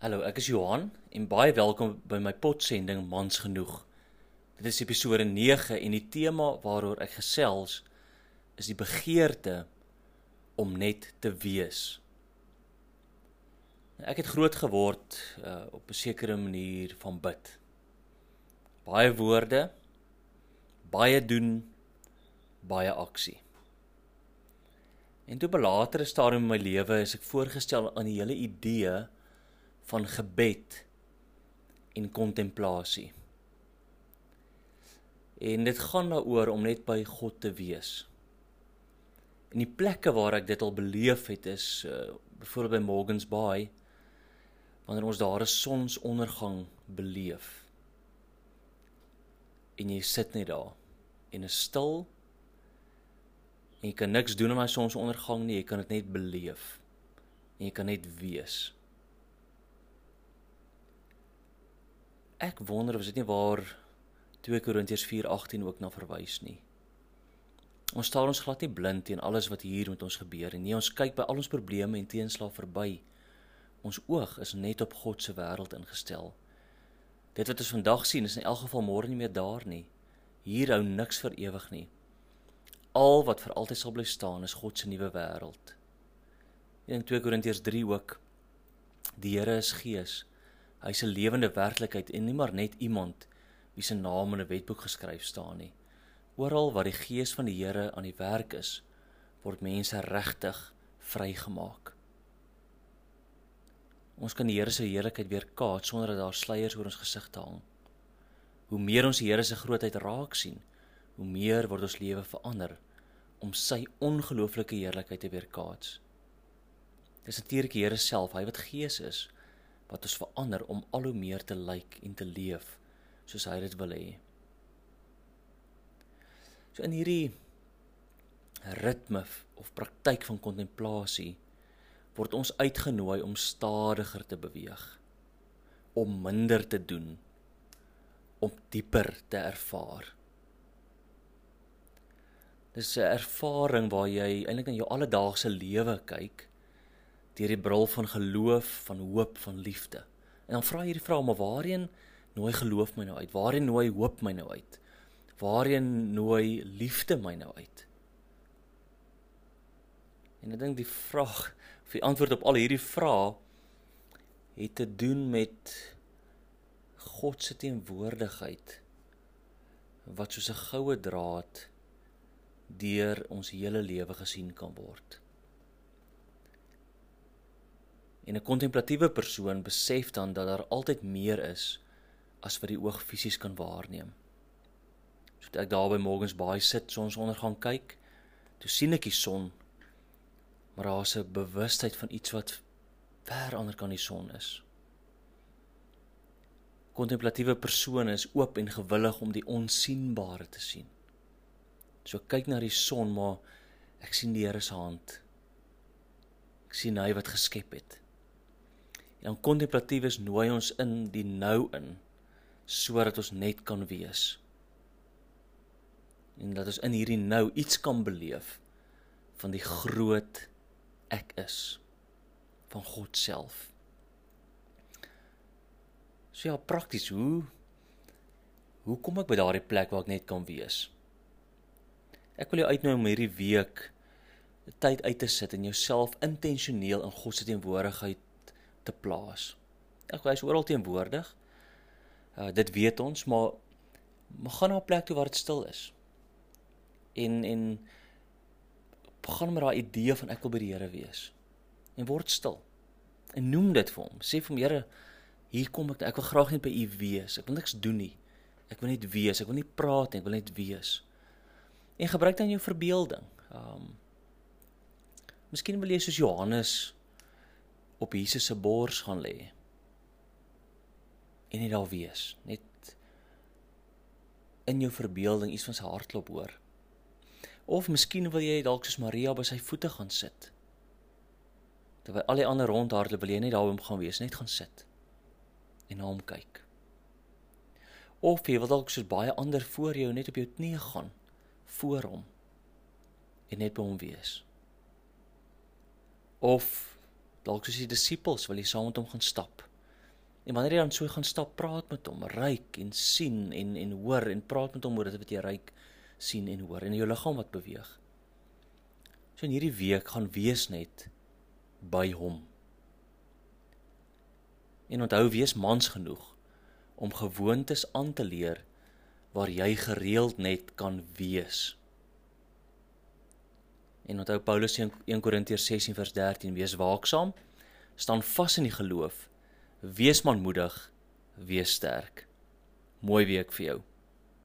Hallo, ek is Johan en baie welkom by my potsending Mans genoeg. Dit is episode 9 en die tema waaroor ek gesels is die begeerte om net te wees. Ek het groot geword uh, op 'n sekere manier van bid. Baie woorde, baie doen, baie aksie. En toe op 'n latere stadium in my lewe is ek voorgestel aan die hele idee van gebed en kontemplasie. En dit gaan daaroor om net by God te wees. En die plekke waar ek dit al beleef het is uh, byvoorbeeld by Morgans Bay wanneer ons daar 'n sonsondergang beleef. En jy sit net daar en is stil. En jy kan niks doen aan daai sonsondergang nie, jy kan dit net beleef. En jy kan net wees. Ek wonder of dit nie waar 2 Korintiërs 4:18 ook na verwys nie. Ons staan ons glad nie blind teen alles wat hier met ons gebeur nie. Ons kyk by al ons probleme en teenslae verby. Ons oog is net op God se wêreld ingestel. Dit wat ons vandag sien is in elk geval môre nie meer daar nie. Hier hou niks vir ewig nie. Al wat vir altyd sal bly staan is God se nuwe wêreld. In 2 Korintiërs 3 ook die Here is gees. Hy's 'n lewende werklikheid en nie maar net iemand wie se naam in 'n wetboek geskryf staan nie. Oral waar die gees van die Here aan die werk is, word mense regtig vrygemaak. Ons kan die Here se heerlikheid weer kaat sonder dat daar sluiers oor ons gesigte hang. Hoe meer ons die Here se grootheid raak sien, hoe meer word ons lewe verander om sy ongelooflike heerlikheid te weerkaats. Dis natuurlik die Here self, hy wat gees is wat ons verander om al hoe meer te lyk en te leef soos hy dit wil hê. So in hierdie ritme of praktyk van kontemplasie word ons uitgenooi om stadiger te beweeg, om minder te doen, om dieper te ervaar. Dis 'n ervaring waar jy eintlik in jou alledaagse lewe kyk deur die bril van geloof, van hoop, van liefde. En dan vra jy hierdie vraag, maar waarheen nooi geloof my nou uit? Waarheen nooi hoop my nou uit? Waarheen nooi liefde my nou uit? En ek dink die vraag of die antwoord op al hierdie vrae het te doen met God se teenwoordigheid wat soos 'n goue draad deur ons hele lewe gesien kan word. En 'n kontemplatiewe persoon besef dan dat daar altyd meer is as wat die oog fisies kan waarneem. So ek daar by Morgans Bay sit, sonsondergang kyk, toe sien ek die son, maar daar's 'n bewustheid van iets wat ver ander kan die son is. Kontemplatiewe persone is oop en gewillig om die onsigbare te sien. So kyk na die son, maar ek sien die Here se hand. Ek sien hy wat geskep het. En dan kontemplatief is nooi ons in die nou in sodat ons net kan wees. En dat ons in hierdie nou iets kan beleef van die groot ek is van God self. So ja, prakties hoe hoe kom ek by daardie plek waar ek net kan wees? Ek wil jou uitnooi om hierdie week tyd uit te sit en jouself intentioneel in God se teenwoordigheid te plaas. Ek hy is oral teenwoordig. Uh dit weet ons, maar maar gaan na 'n plek toe waar dit stil is. En en begin met daai idee van ek wil by die Here wees. En word stil. En noem dit vir hom. Sê vir hom, Here, hier kom ek. Ek wil graag net by U wees. Ek wil niks doen nie. Ek wil net wees. Ek wil nie praat nie. Ek wil net wees. En gebruik dan jou verbeelding. Um Miskien wil jy soos Johannes op Jesus se bors gaan lê. En net daar wees, net in jou verbeelding iets van sy hartklop hoor. Of miskien wil jy dalk soos Maria by sy voete gaan sit. Terwyl al die ander rondhardloop, wil jy net daar hom gaan wees, net gaan sit en na hom kyk. Of jy wil dalk soos baie ander voor jou net op jou knieë gaan voor hom en net by hom wees. Of dalk soos die disippels wil jy saam met hom gaan stap En wanneer jy dan so gaan stap, praat met hom, ryk en sien en en hoor en praat met hom oor dit wat jy ryk sien en hoor en jou liggaam wat beweeg. So in hierdie week gaan wees net by hom. En onthou wees mans genoeg om gewoontes aan te leer waar jy gereeld net kan wees. En onthou Paulus in 1 Korintiërs 16 vers 13 wees waaksaam, staan vas in die geloof, wees manmoedig, wees sterk. Mooi week vir jou.